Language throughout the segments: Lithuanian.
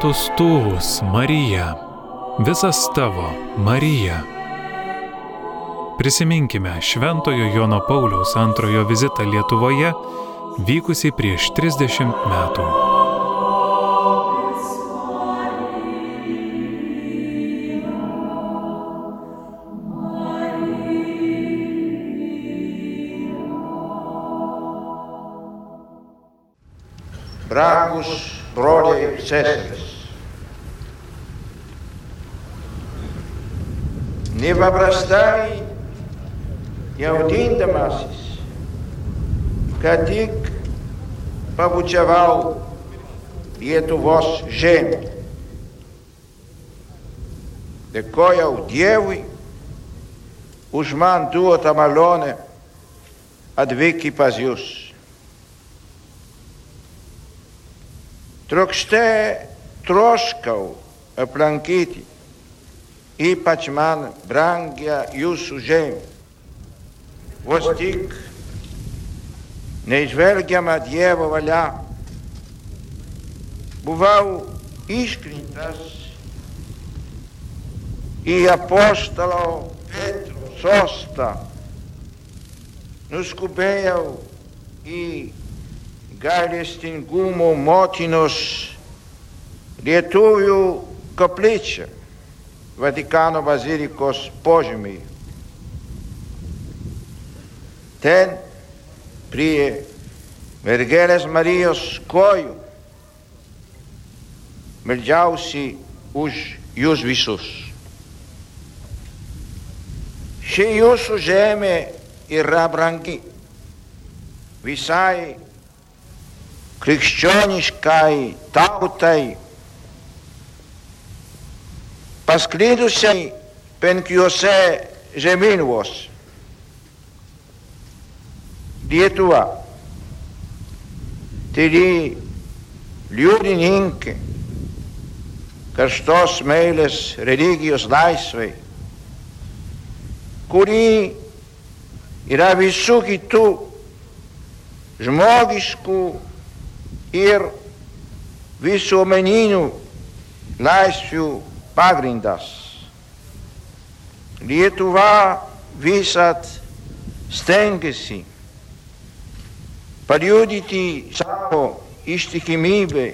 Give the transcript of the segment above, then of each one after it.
Beatus tuvus, Marija, visas tavo, Marija. Prisiminkime Šventojo Jono Pauliaus antrojo vizitą Lietuvoje, vykusi prieš 30 metų. Nepaprastai jaudindamasis, kad tik pabučiavau Lietuvos žemę. Dėkojau Dievui už man duotą malonę atvykti pas jūs. Trokšte troškau aplankyti Ipatman Brangya Yusujem Vostik. Nesvergya Madhyeva valha, Buval Iskrintas e apóstolo Pedro Sosta. Nos cubeu e Garestingumo Motinos Lietuviu Kapličia Vatikano bazilikos požemiai. Ten prie mergelės Marijos kojų meldžiausi už jūs visus. Ši jūsų žemė yra brangi visai krikščioniškai tautai, pasklidusiai penkiuose žemynuose. Lietuva, tyri liudininkė karštos meilės religijos laisvai, kuri yra visų kitų žmogiškų ir visuomeninių laisvių pagrindas. Lietuva visat stengiasi paliudyti savo ištikimybę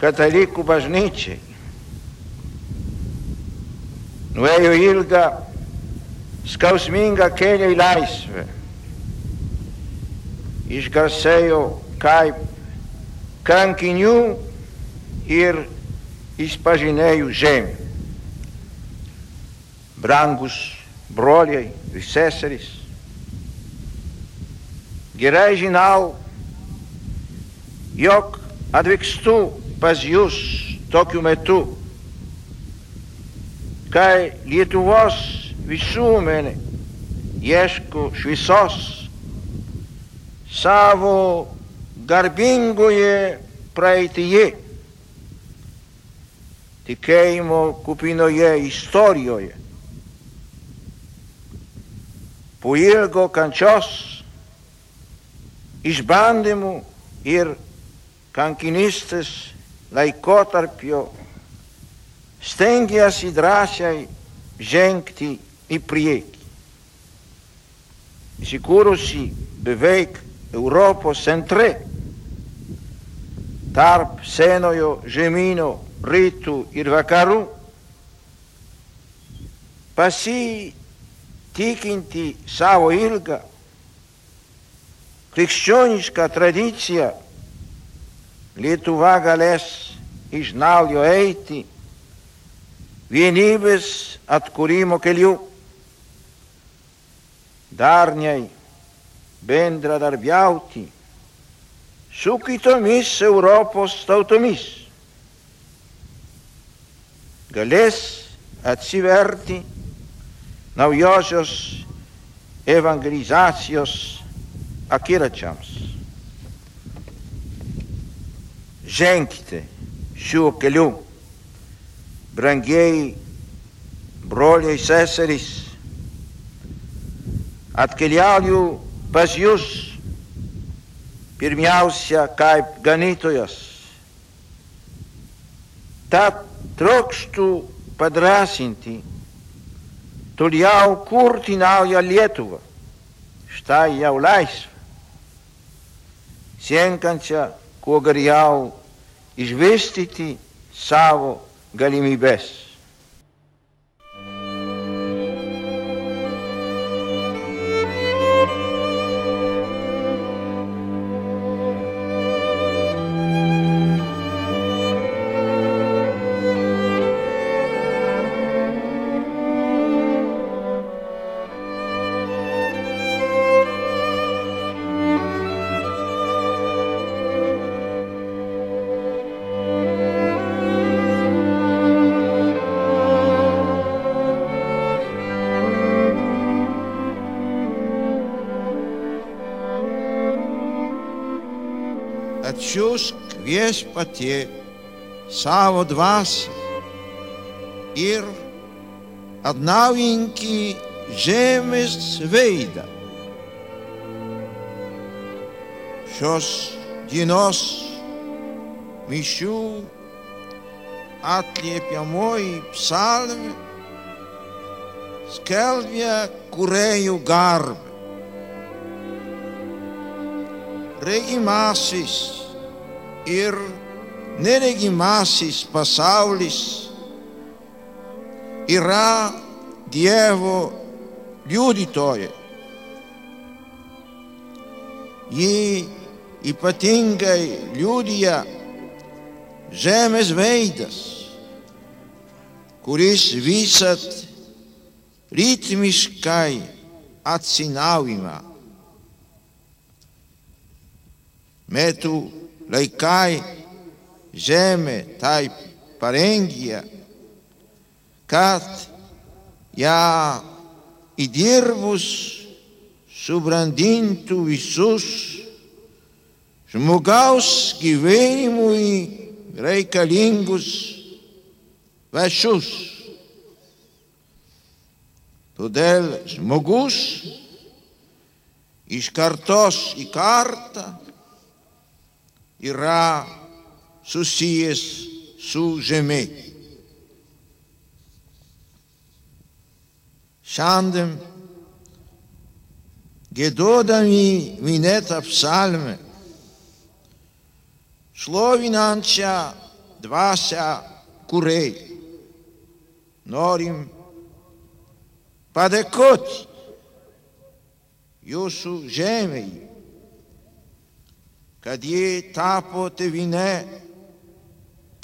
katalikų bažnyčiai. Nuėjo ilgą, skausmingą kelią į laisvę. Išgarsėjo kaip kankinių ir išpažinėjų žemė. Brangus broliai ir seserys, gerai žinau, jog atvykstu pas jūs tokiu metu, kai Lietuvos visuomenė ieško šviesos savo garbingoje praeityje, tikėjimo kupinoje istorijoje. Po ilgo kančios išbandymų ir kankinystės laikotarpio stengiasi drąsiai žengti į priekį. Įsikūrusi beveik Europos centre, tarp senojo žemynų rytų ir vakarų, pasitikinti savo ilgą krikščionišką tradiciją, Lietuva galės iš naujo eiti vienybės atkūrimo keliu, darniai bendradarbiauti su kitomis Europos tautomis. Galės atsiverti naujosios evangelizacijos akiračiams. Ženkite šiuo keliu, brangiai broliai seserys, atkeliauju pas jūs pirmiausia kaip ganytojas, Tad trokštų padrasinti, toliau kurti naują Lietuvą. Štai jau laisvę. Sienkančią kuo geriau išvystyti savo galimybės. Tje samo od vas, jer ad nauinki žemes veida, Šos dinos mišu atliepjamo į psalmę, skelbia kurėjų garbę. Regimasis ir neregimasis pasaulis yra Dievo liudytoja. Ji ypatingai liudyja žemės veidas, kuris visat ritmiškai atsinaujina. metų laikai žemė taip parengė, kad ją įdirbus subrandintų visus žmogaus gyvenimui reikalingus vašius. Todėl žmogus iš kartos į kartą yra susiyes sujemek. Šandem, gedodami mineta psalme, slovinanča dvasa kurej, norim padekot, jusu žemej, kad je tapo te vine,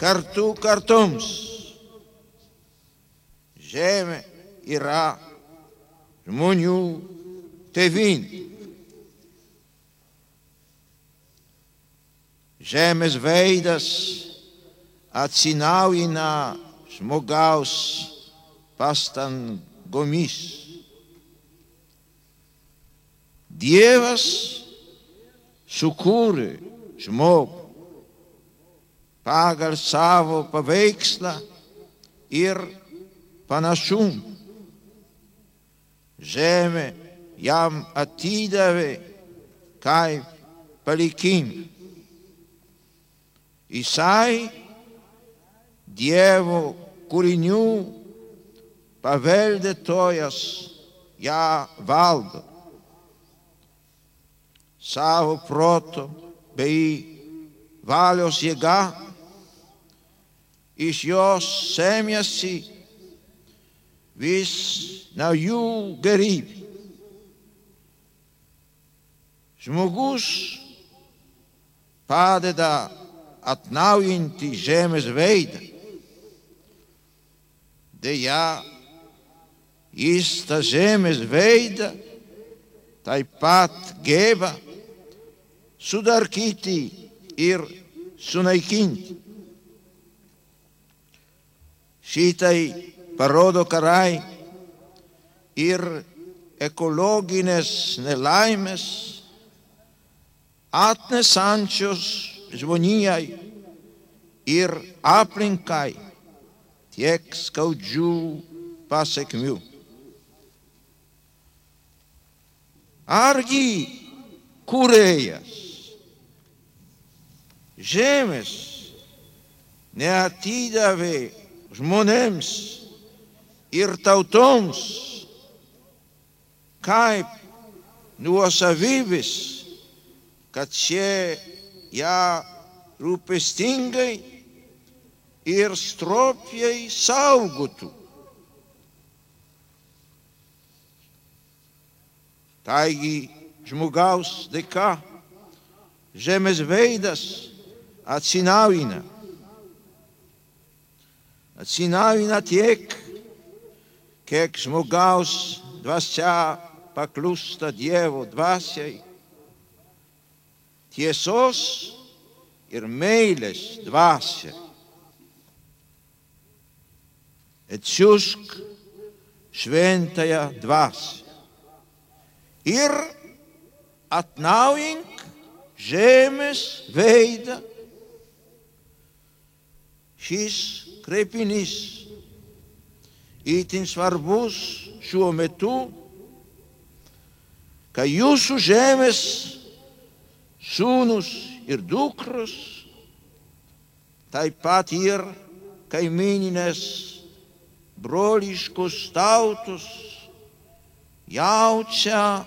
Cartu Cartums, Geme, Irá, Munhu, Tevin. Gemes Veidas, Atsinauina, Smogaus, Pastan Gomis. Dievas, Sucure, Smog, pagal savo paveikslą ir panašumą. Žemė jam atidavė kaip palikimą. Jisai Dievo kūrinių paveldėtojas ją valdo savo proto bei valios jėga, is your samyasi with now you gerib. Smogus pade da atnauinti gemes in veida. De ja ista zemes veida taipat geva sudarkiti ir sunaikinti. Šitai parodo karai ir ekologinės nelaimės atnesančios žmonijai ir aplinkai tiek skaudžių pasiekmių. Argi kūrėjas žemės neatidavė žmonėms ir tautoms kaip nuosavybės, kad šie ją rūpestingai ir stropiai saugotų. Taigi žmogaus dėka žemės veidas atsinaujina. Atsinaujina tiek, kiek žmogaus dvasia paklūsta Dievo dvasiai, tiesos ir meilės dvasiai. Atsiusk šventąją dvasią ir atnaujink žemės veidą. Šis kreipinys įtin svarbus šiuo metu, kai jūsų žemės sūnus ir dukros, taip pat ir kaimininės broliškos tautos jaučia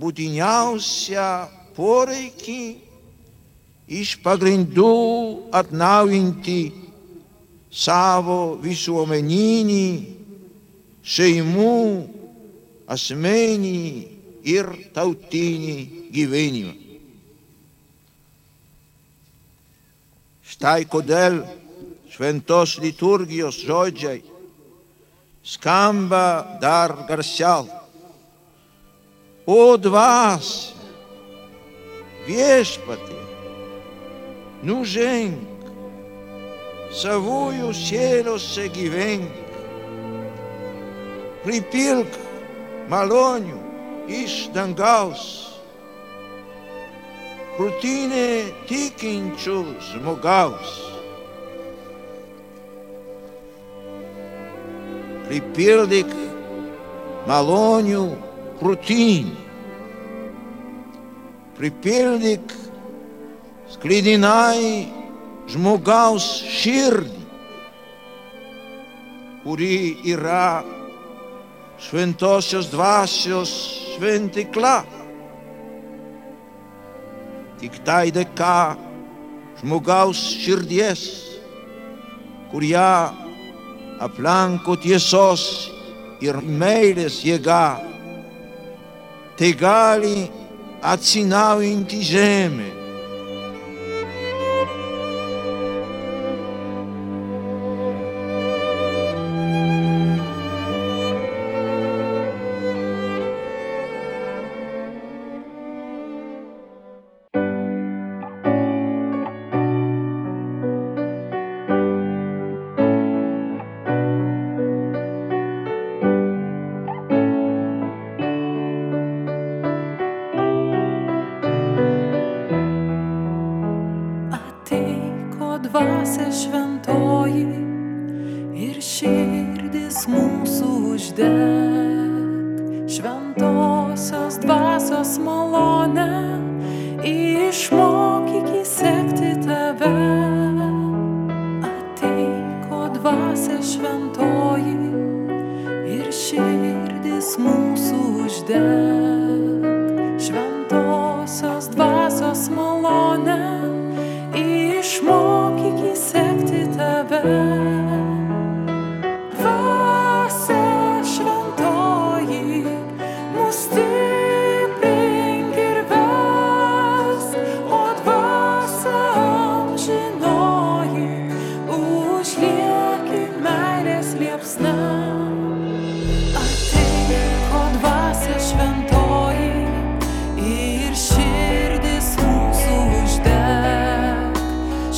būtiniausią poreikį iš pagrindų atnaujinti savo visuomeninį, šeimų, asmeninį ir tautinį gyvenimą. Štai kodėl šventos liturgijos žodžiai skamba dar garsiau. O dvasia, viešpatė, sa vuju cielos se givenc. Pripilc, malonio, is rutine Prutine tikinču zmogaus. Pripildic, malonio, prutini. Pripildic, sklidinai, žmogaus širdį, kuri yra šventosios dvasios šventikla. Tik tai dėka žmogaus širdies, kur ją aplanko tiesos ir meilės jėga, tai gali atsinaujinti žemę.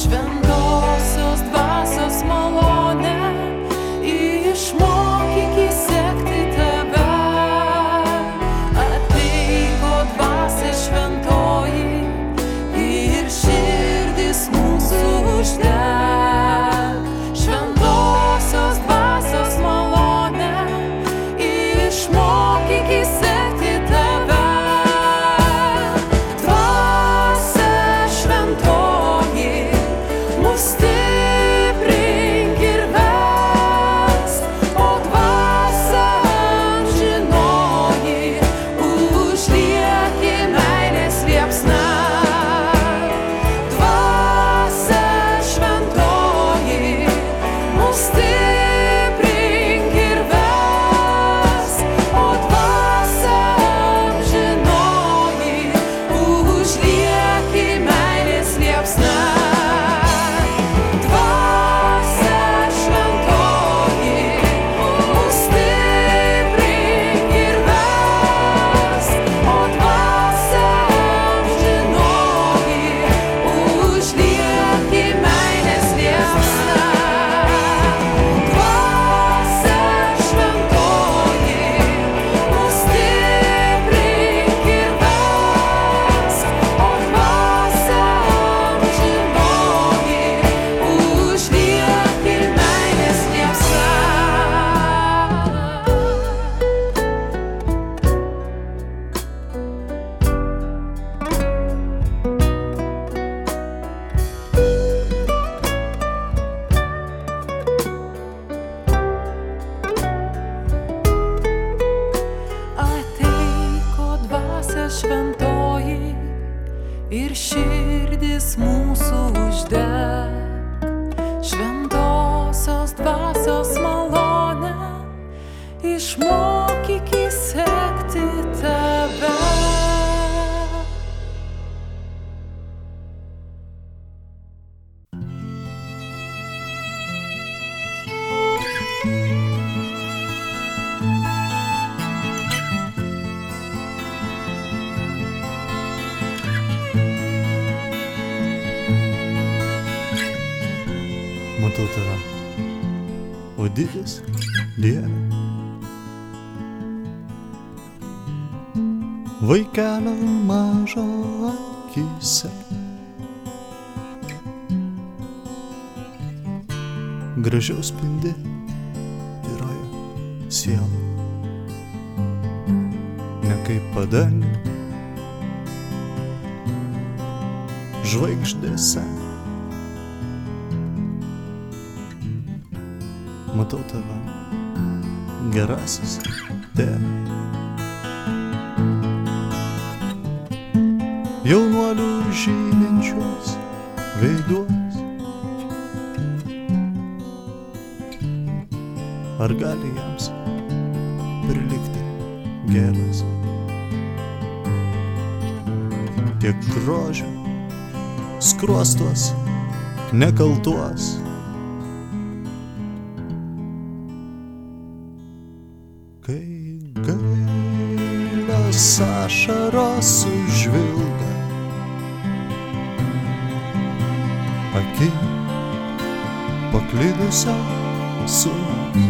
Schwimmbad. Vaikelio mažo akise. Gražiau spindi tyroje siela. Ne kaip padangė. Žvaigždėse. matau tave, gerasis tėve. Jaunuolių žyminčios veiduos. Ar gali jiems prilikti gėlas? Tiek grožio, skruostos, nekaltuos. kai gailios ašaros užvilga aki paklydusio sūnus.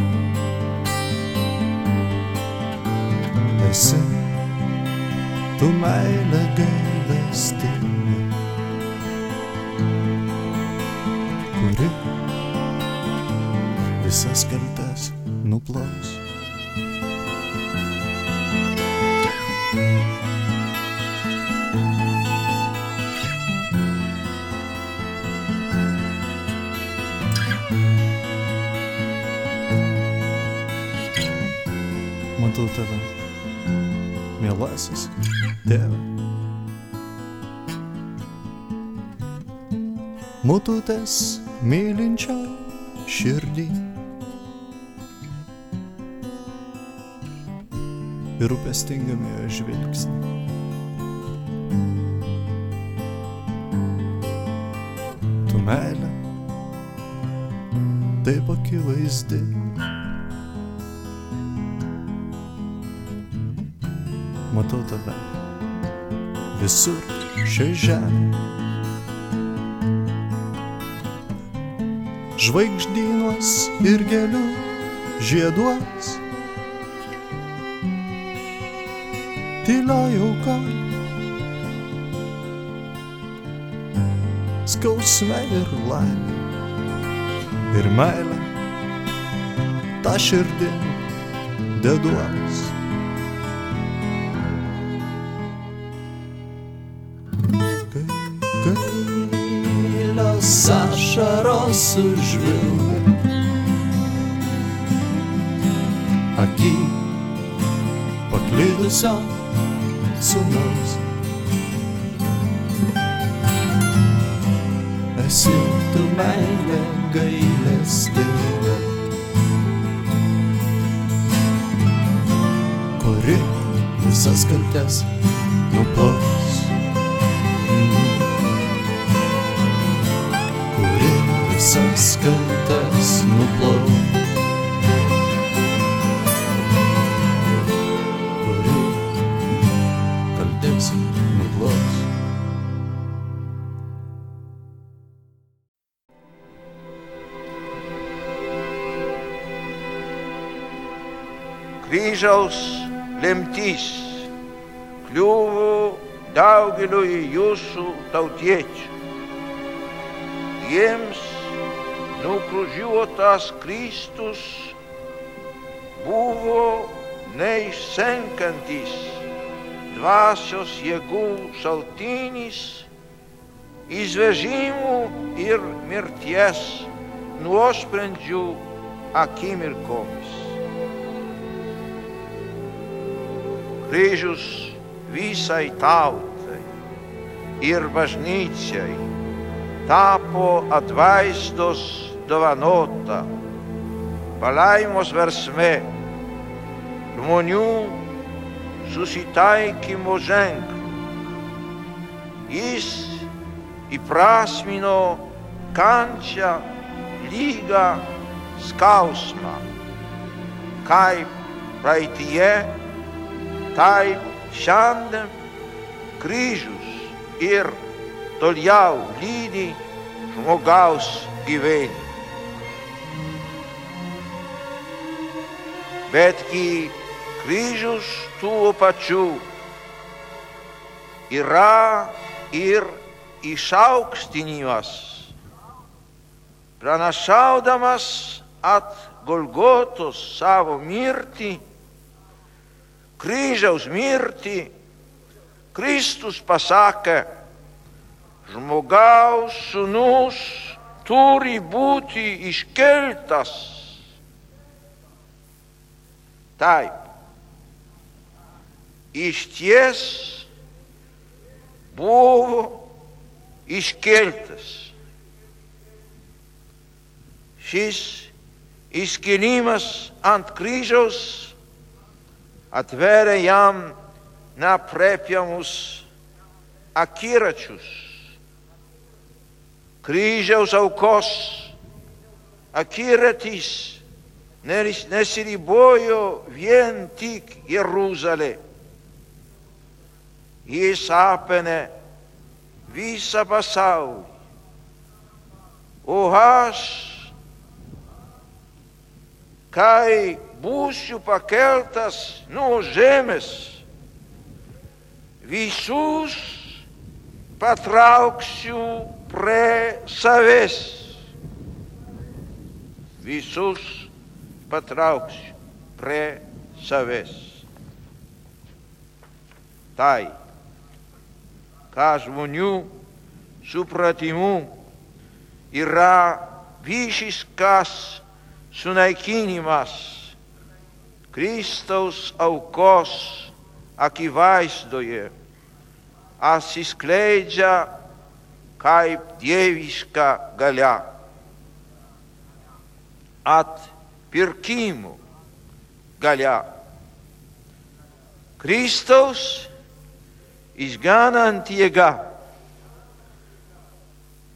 Esi tu meilė gailestinga, kuri visas kaltes nuplaus. Tave, mielasis tėve. Mututės mylinčio širdį ir rūpestingame jo žvilgsnį. Tu meilė, taip akivaizdi. Matau tave visur šioje žemėje. Žvaigždynuos ir gėlių žieduos. Tylio jauka. Skausme ir laimė. Ir meilė. Ta širdin deduos. Ašaros užvilga. Aki paklydusio sūnaus. Esi tu meilė gailestinga, kuri visas kaltes nuplaus. Kryžiaus lemtys kliuvo daugeliu jūsų tautiečių. Jiems nukryžiuotas Kristus buvo neišsenkantis dvasios jėgų šaltinis, izvežimų ir mirties nuosprendžių akimirkomis. Kryžius visai tautai ir bažnyčiai tapo atvaizdos dovanota, palaimos versme, žmonių susitaikymo ženklu. Jis įprasmino kančią, lygą, skausmą, kaip praeitie, time, Xanda, Crijos, Ir, Toliau, Lini, Mogaus e Vene. Betki, Crijos, Tuopachu, ira Ir e Xauxtinimas, Pranaxaudamas at Golgotos, Savo Mirti, kryžiaus mirtį, Kristus pasakė, žmogaus sūnus turi būti iškeltas. Taip, iš ties buvo iškeltas. Šis iškilimas ant kryžiaus atveria jam neaprėpiamus akiračius. Kryžiaus aukos akiratis nes- nesiribojo vien tik Jeruzalė. Jis apėmė visą pasaulį. O aš, kai būsiu pakeltas nuo žemės, visus patrauksiu prie savęs. Visus patrauksiu prie savęs. Tai, ką žmonių supratimu yra visiškas sunaikinimas Christos aukos vais doer, a iskleja cai dieviska galha, At pirkimu galha. Christos isgana antiega.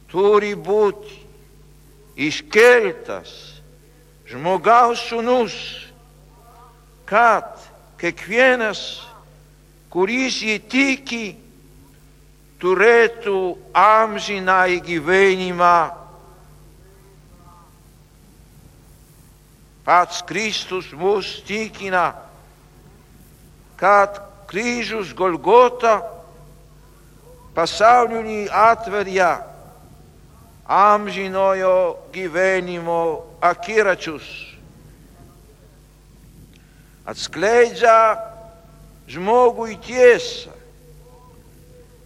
Turibut iskeltas. Žmogaus sunus. Kad kiekvienas, kuris jį tiki, turėtų amžiną gyvenimą. Pats Kristus mus tikina, kad kryžius Golgota pasauliui atveria amžinojo gyvenimo akiračius. Atskleidžia žmogui tiesą,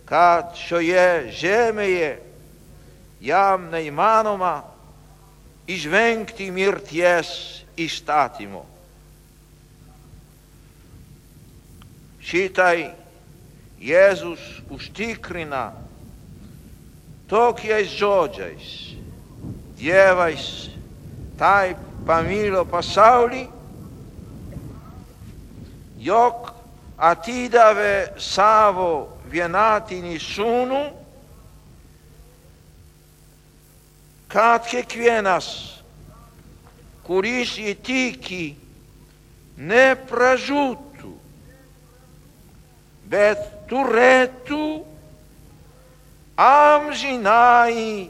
kad šioje žemėje jam neįmanoma išvengti mirties įstatymo. Šitai Jėzus užtikrina tokiais žodžiais. Dievais taip pamilo pasaulį, yok Atida ve Savo vjenatini sunu katke kvienas, kuris i tiki ne prajutu, bet tu retu amžinai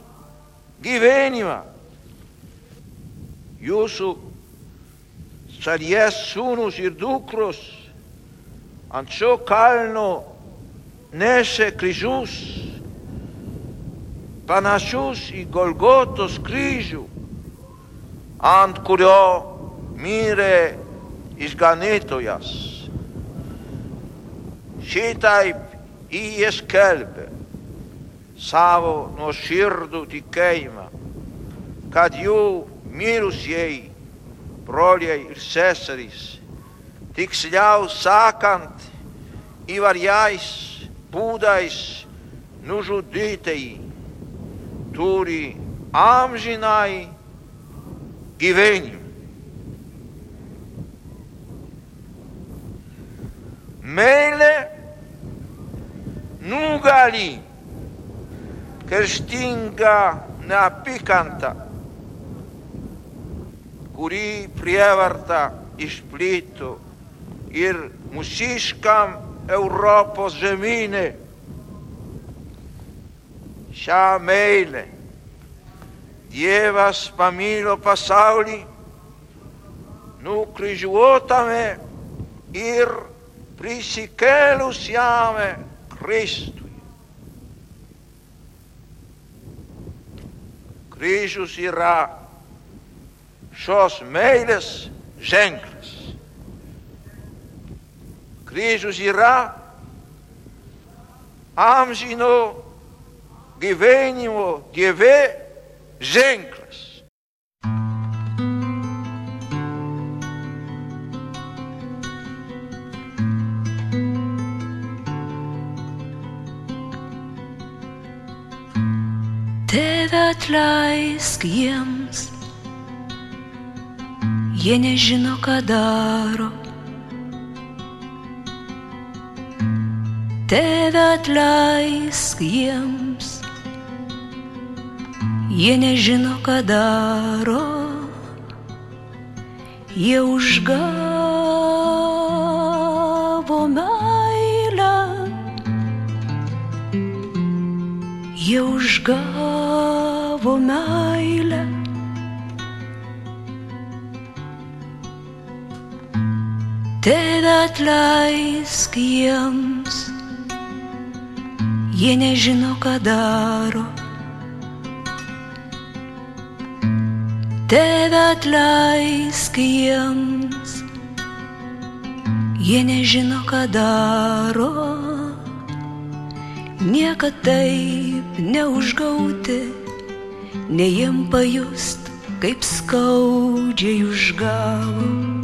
givenima Jusu, sad sunus ir dukros, ancho calno nesce Crisus, panachus i Golgotos Crisiu, ant curio mire isganetoias. Sitai ies kelbe, savo no shirdu ti keima, kad iu mirus iei, proliei irseseris, tiks ļaus sākant, ivarjais, būdais, nužudītei, turi amžinai gyvenimui. Meile nugali kerštingą neapykantą, kurį prievarta išplito ir mūsiškam Europos žemynė. Šią meilę Dievas pamilo pasaulį, nukryžiuotame ir prisikėlusiame Kristui. Kryžius yra šios meilės ženklas. Kryžius yra amžino gyvenimo Dieve ženklas. Tėve atleisk jiems, jie nežino, ką daro. Tėve atleisk jiems, jie nežino, ką daro. Jie užgavo meilę, jie užgavo meilę. Tėve atleisk jiems, jie nežino, ką daro. Tėve atleisk jiems, jie nežino, ką daro. Niekad taip neužgauti, ne jiem pajust, kaip skaudžiai užgavo.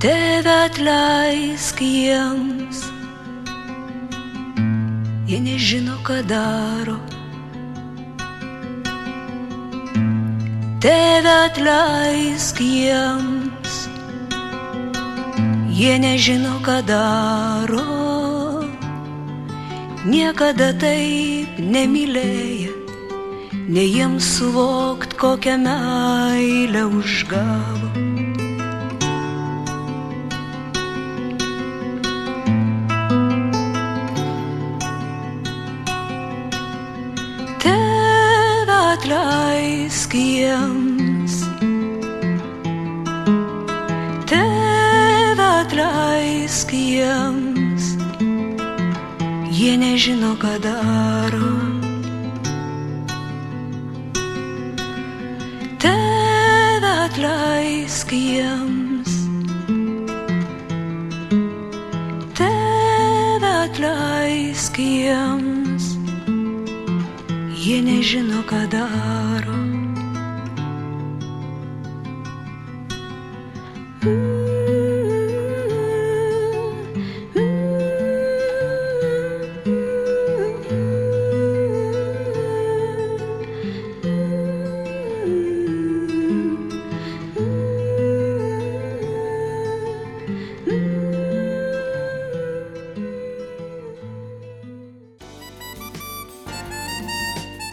Tėve atleisk jiems, jie nežino, ką daro. Tėve atleisk jiems, jie nežino, ką daro. Niekada taip nemylėję, ne jiems suvokt, kokią meilę užgavo. atlaiskiems. Tev atlaiskiems. Jie nežino, ką daro. Tev atlaiskiems. Tev atlaiskiems. Jie nežino, ką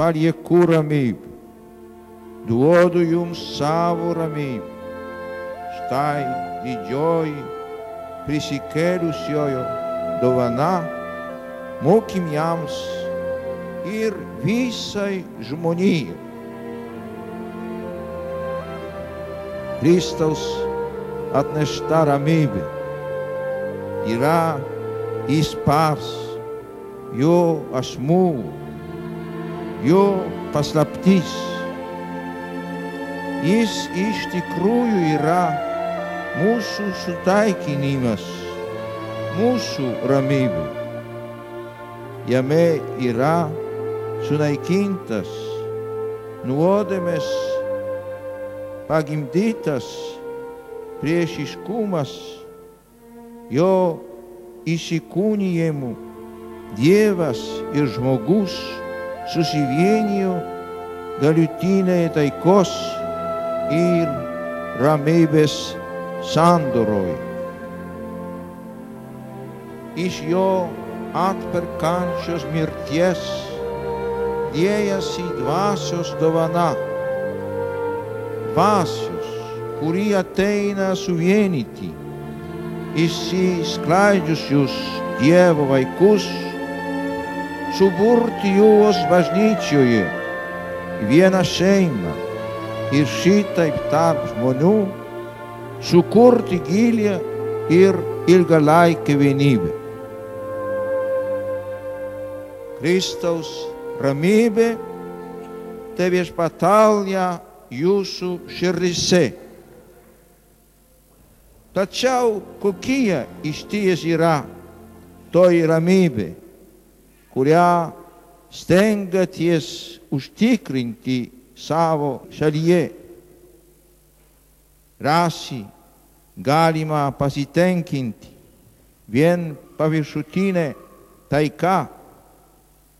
Palieku ramybę, duodu jums savo ramybę. Štai didžioji prisikėlusiojo dovana mokymjams ir visai žmonijai. Kristaus atnešta ramybė yra jis pats, jo asmuo, jo paslaptis. Jis iš tikrųjų yra mūsų sutaikinimas, mūsų ramybė. Jame yra sunaikintas nuodėmės pagimdytas priešiškumas jo įsikūnijimu Dievas ir žmogus susivienijo galutinėje taikos ir ramybės sandoroj. Iš jo atperkančios mirties dėjasi dvasios dovana. Dvasios, kurį ateina suvienyti įsiskleidžiusius Dievo vaikus, suburti juos bažnyčioje vieną šeimą ir šitaip tarp žmonių sukurti gilę ir ilgalaikę vienybę. Kristaus ramybė te viešpatalja jūsų širdise. Tačiau kokie iš ties yra toji ramybė, kurią stengiaties užtikrinti savo šalyje. Rasi galima pasitenkinti vien paviršutinė taika,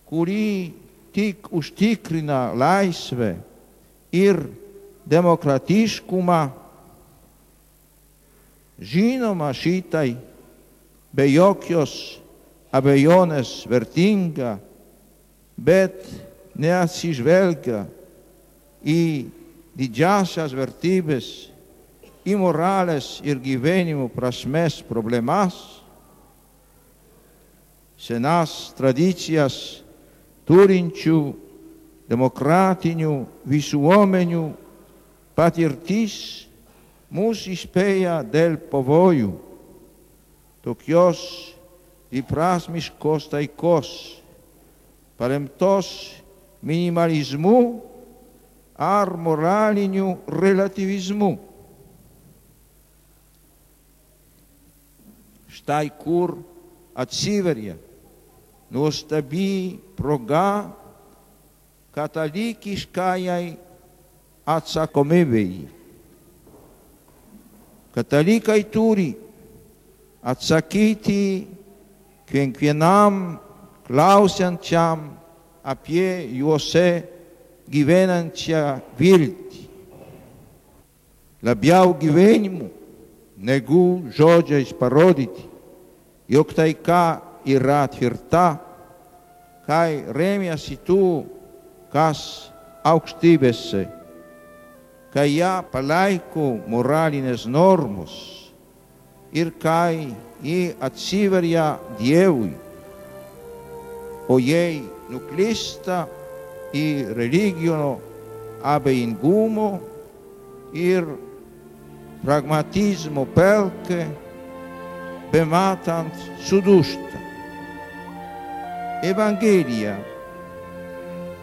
kuri tik užtikrina laisvę ir demokratiškumą. Žinoma, šitai be jokios abejonės vertinga, bet neatsižvelgia į didžiasias vertybės, į moralės ir gyvenimo prasmės problemas, senas tradicijas turinčių demokratinių visuomenių patirtis mus įspėja dėl pavojų. Tokios η πράσμης κοσταϊκός παρεμπτός μινιμαλισμού αρ μοράλινιου ρελατιβισμού. Σταϊκούρ ατσίβερια νοσταμπή προγά καταλήκης κάιαι ατσακομεβεί καταλήκαι τούρι ατσακίτη kiekvienam klausiančiam apie juose gyvenančią viltį. Labiau gyvenimu negu žodžiais parodyti, jog taika yra tvirta, kai remiasi tų, kas aukštybėse, kai ją palaiko moralinės normos ir kai и от Сиверия Девы, o ei nuclista i religiono ab ingumo ir pragmatismo pelke bematant sudusta evangelia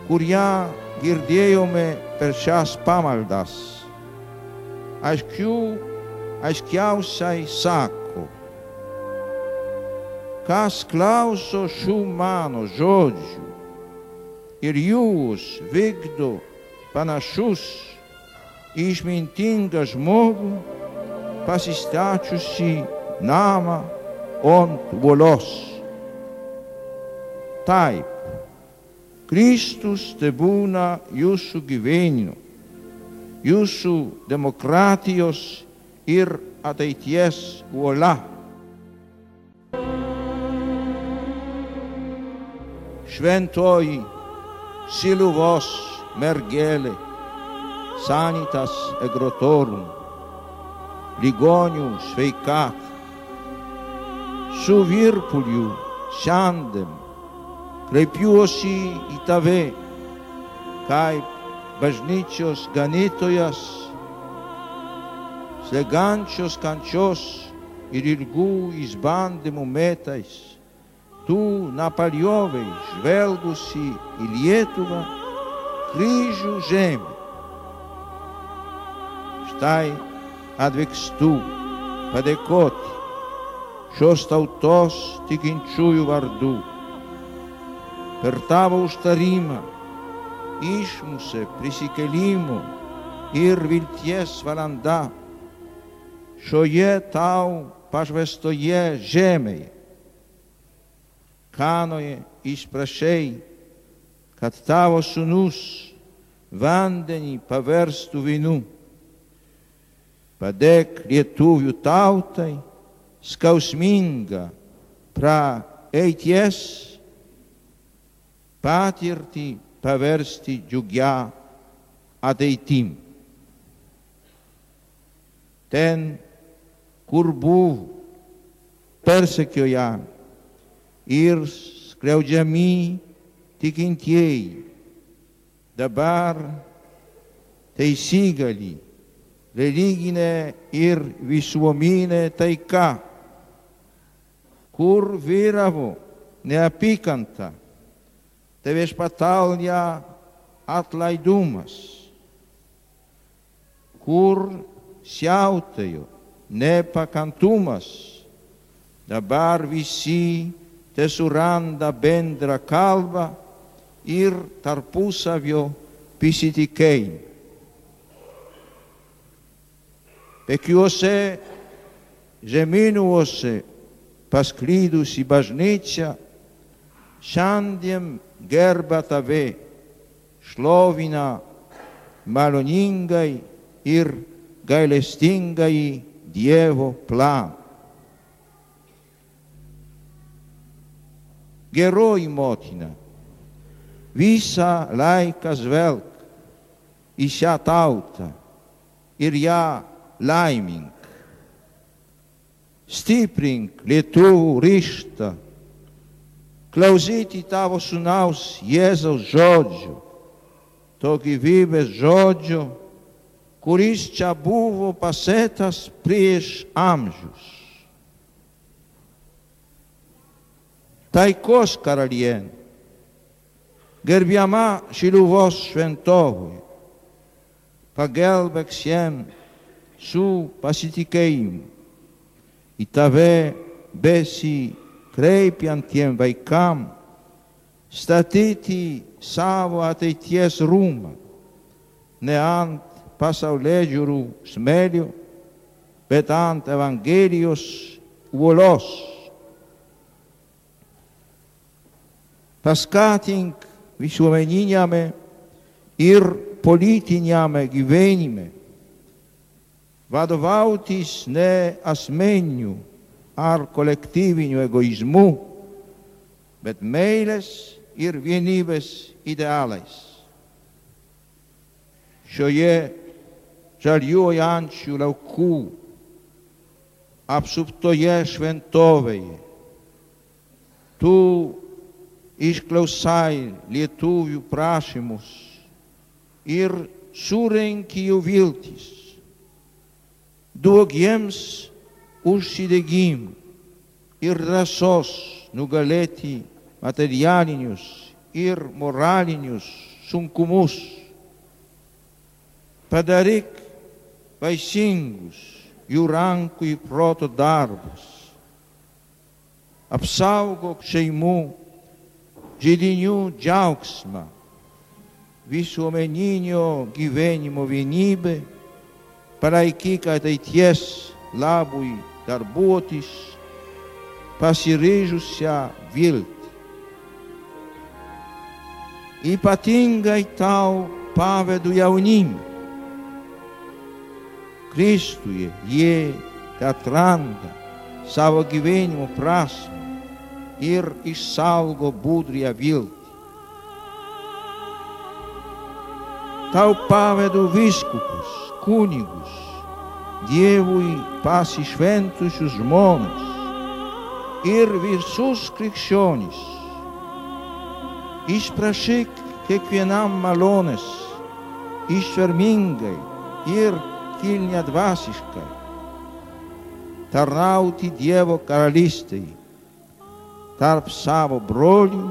curia girdieome per chas pamaldas. Asciu aschiausai sac. Kas klauso šių mano žodžių ir jūs vykdo panašus į išmintingą žmogų, pasistačiusi namą ant uolos. Taip, Kristus te būna jūsų gyvenimo, jūsų demokratijos ir ateities uola. Sventoi siluvos mergele sanitas egrotorum Ligonium sveicat su virpuliu sandem crepiuosi itave kai baznichos ganitoias sleganchos canchos irilgu isbandem metais tu nepaliovai žvelgusi į Lietuvą kryžių žemę. Štai atvykstu padėkoti šios tautos tikinčiųjų vardu. Per tavo užtarimą išmusė prisikėlimų ir vilties valanda šioje tau pašvestoje žemėje. Kanoje išprašai, kad tavo sunus vandenį paverstų vynu. Padėk lietuvių tautai skausmingą praeities patirtį paversti džiugia ateitim. Ten, kur buvo persekiojami ir skriaudžiami tikintieji, dabar teisygali religinė ir visuomenė taika, kur vyravo neapykanta, tai viešpatalja atlaidumas, kur siautėjo nepakantumas, dabar visi te suranda bendrą kalbą ir tarpusavio pasitikėjimą. Pekiuose žemynuose pasklydusi bažnyčia šiandien gerba tave, šlovina maloningai ir gailestingai Dievo planą. Geroji motina, visą laiką žvelg į šią tautą ir ją laimink. Stiprink lietuvų ryštą, klausyti tavo sunaus Jėzaus žodžių, to gyvybės žodžių, kuris čia buvo pasėtas prieš amžius. Taikos karalienė, gerbiama Šiluvos šventovui, pagelbėk jiems su pasitikėjimu į tave besikreipiantiem vaikam statyti savo ateities rūmą, ne ant pasaulėžiūrų smėlių, bet ant Evangelijos uolos. Paskatink visuomeniniame ir politiniame gyvenime vadovautis ne asmeniniu ar kolektyviniu egoizmu, bet meilės ir vienybės idealais. Šioje žaliuojančių laukų apsuptoje šventovėje tu išklausai lietuvių prašymus ir surenki jų viltis duok jiems užsidegimų ir drąsos nugalėti materialinius ir moralinius sunkumus. Padaryk vaisingus jų rankų į proto darbus. Apsaugok šeimų žydinių džiaugsmą, visuomeninio gyvenimo vienybę palaikyk ateities labui darbuotis, pasiryžusią viltį. Ypatingai tau pavedu jaunimą. Kristuje jie atranda savo gyvenimo prasme ir išsaugo budrią viltį. tau pavedu viskupus, kunigus, Dievui pasišventusius žmonės ir visus krikščionys. Išprašyk kiekvienam malonės, išvermingai ir kilnia dvasiškai, tarnauti Dievo karalystėje, tarp savo broli,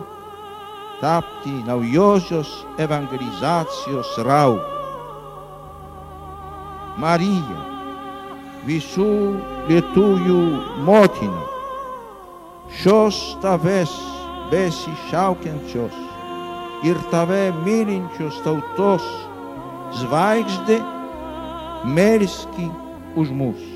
tapti nauiosios evangelizacios rau. Maria, visu letuiu motina, shos taves besi tave irtave mirinchos tautos, zvaigzde, meriski usmus.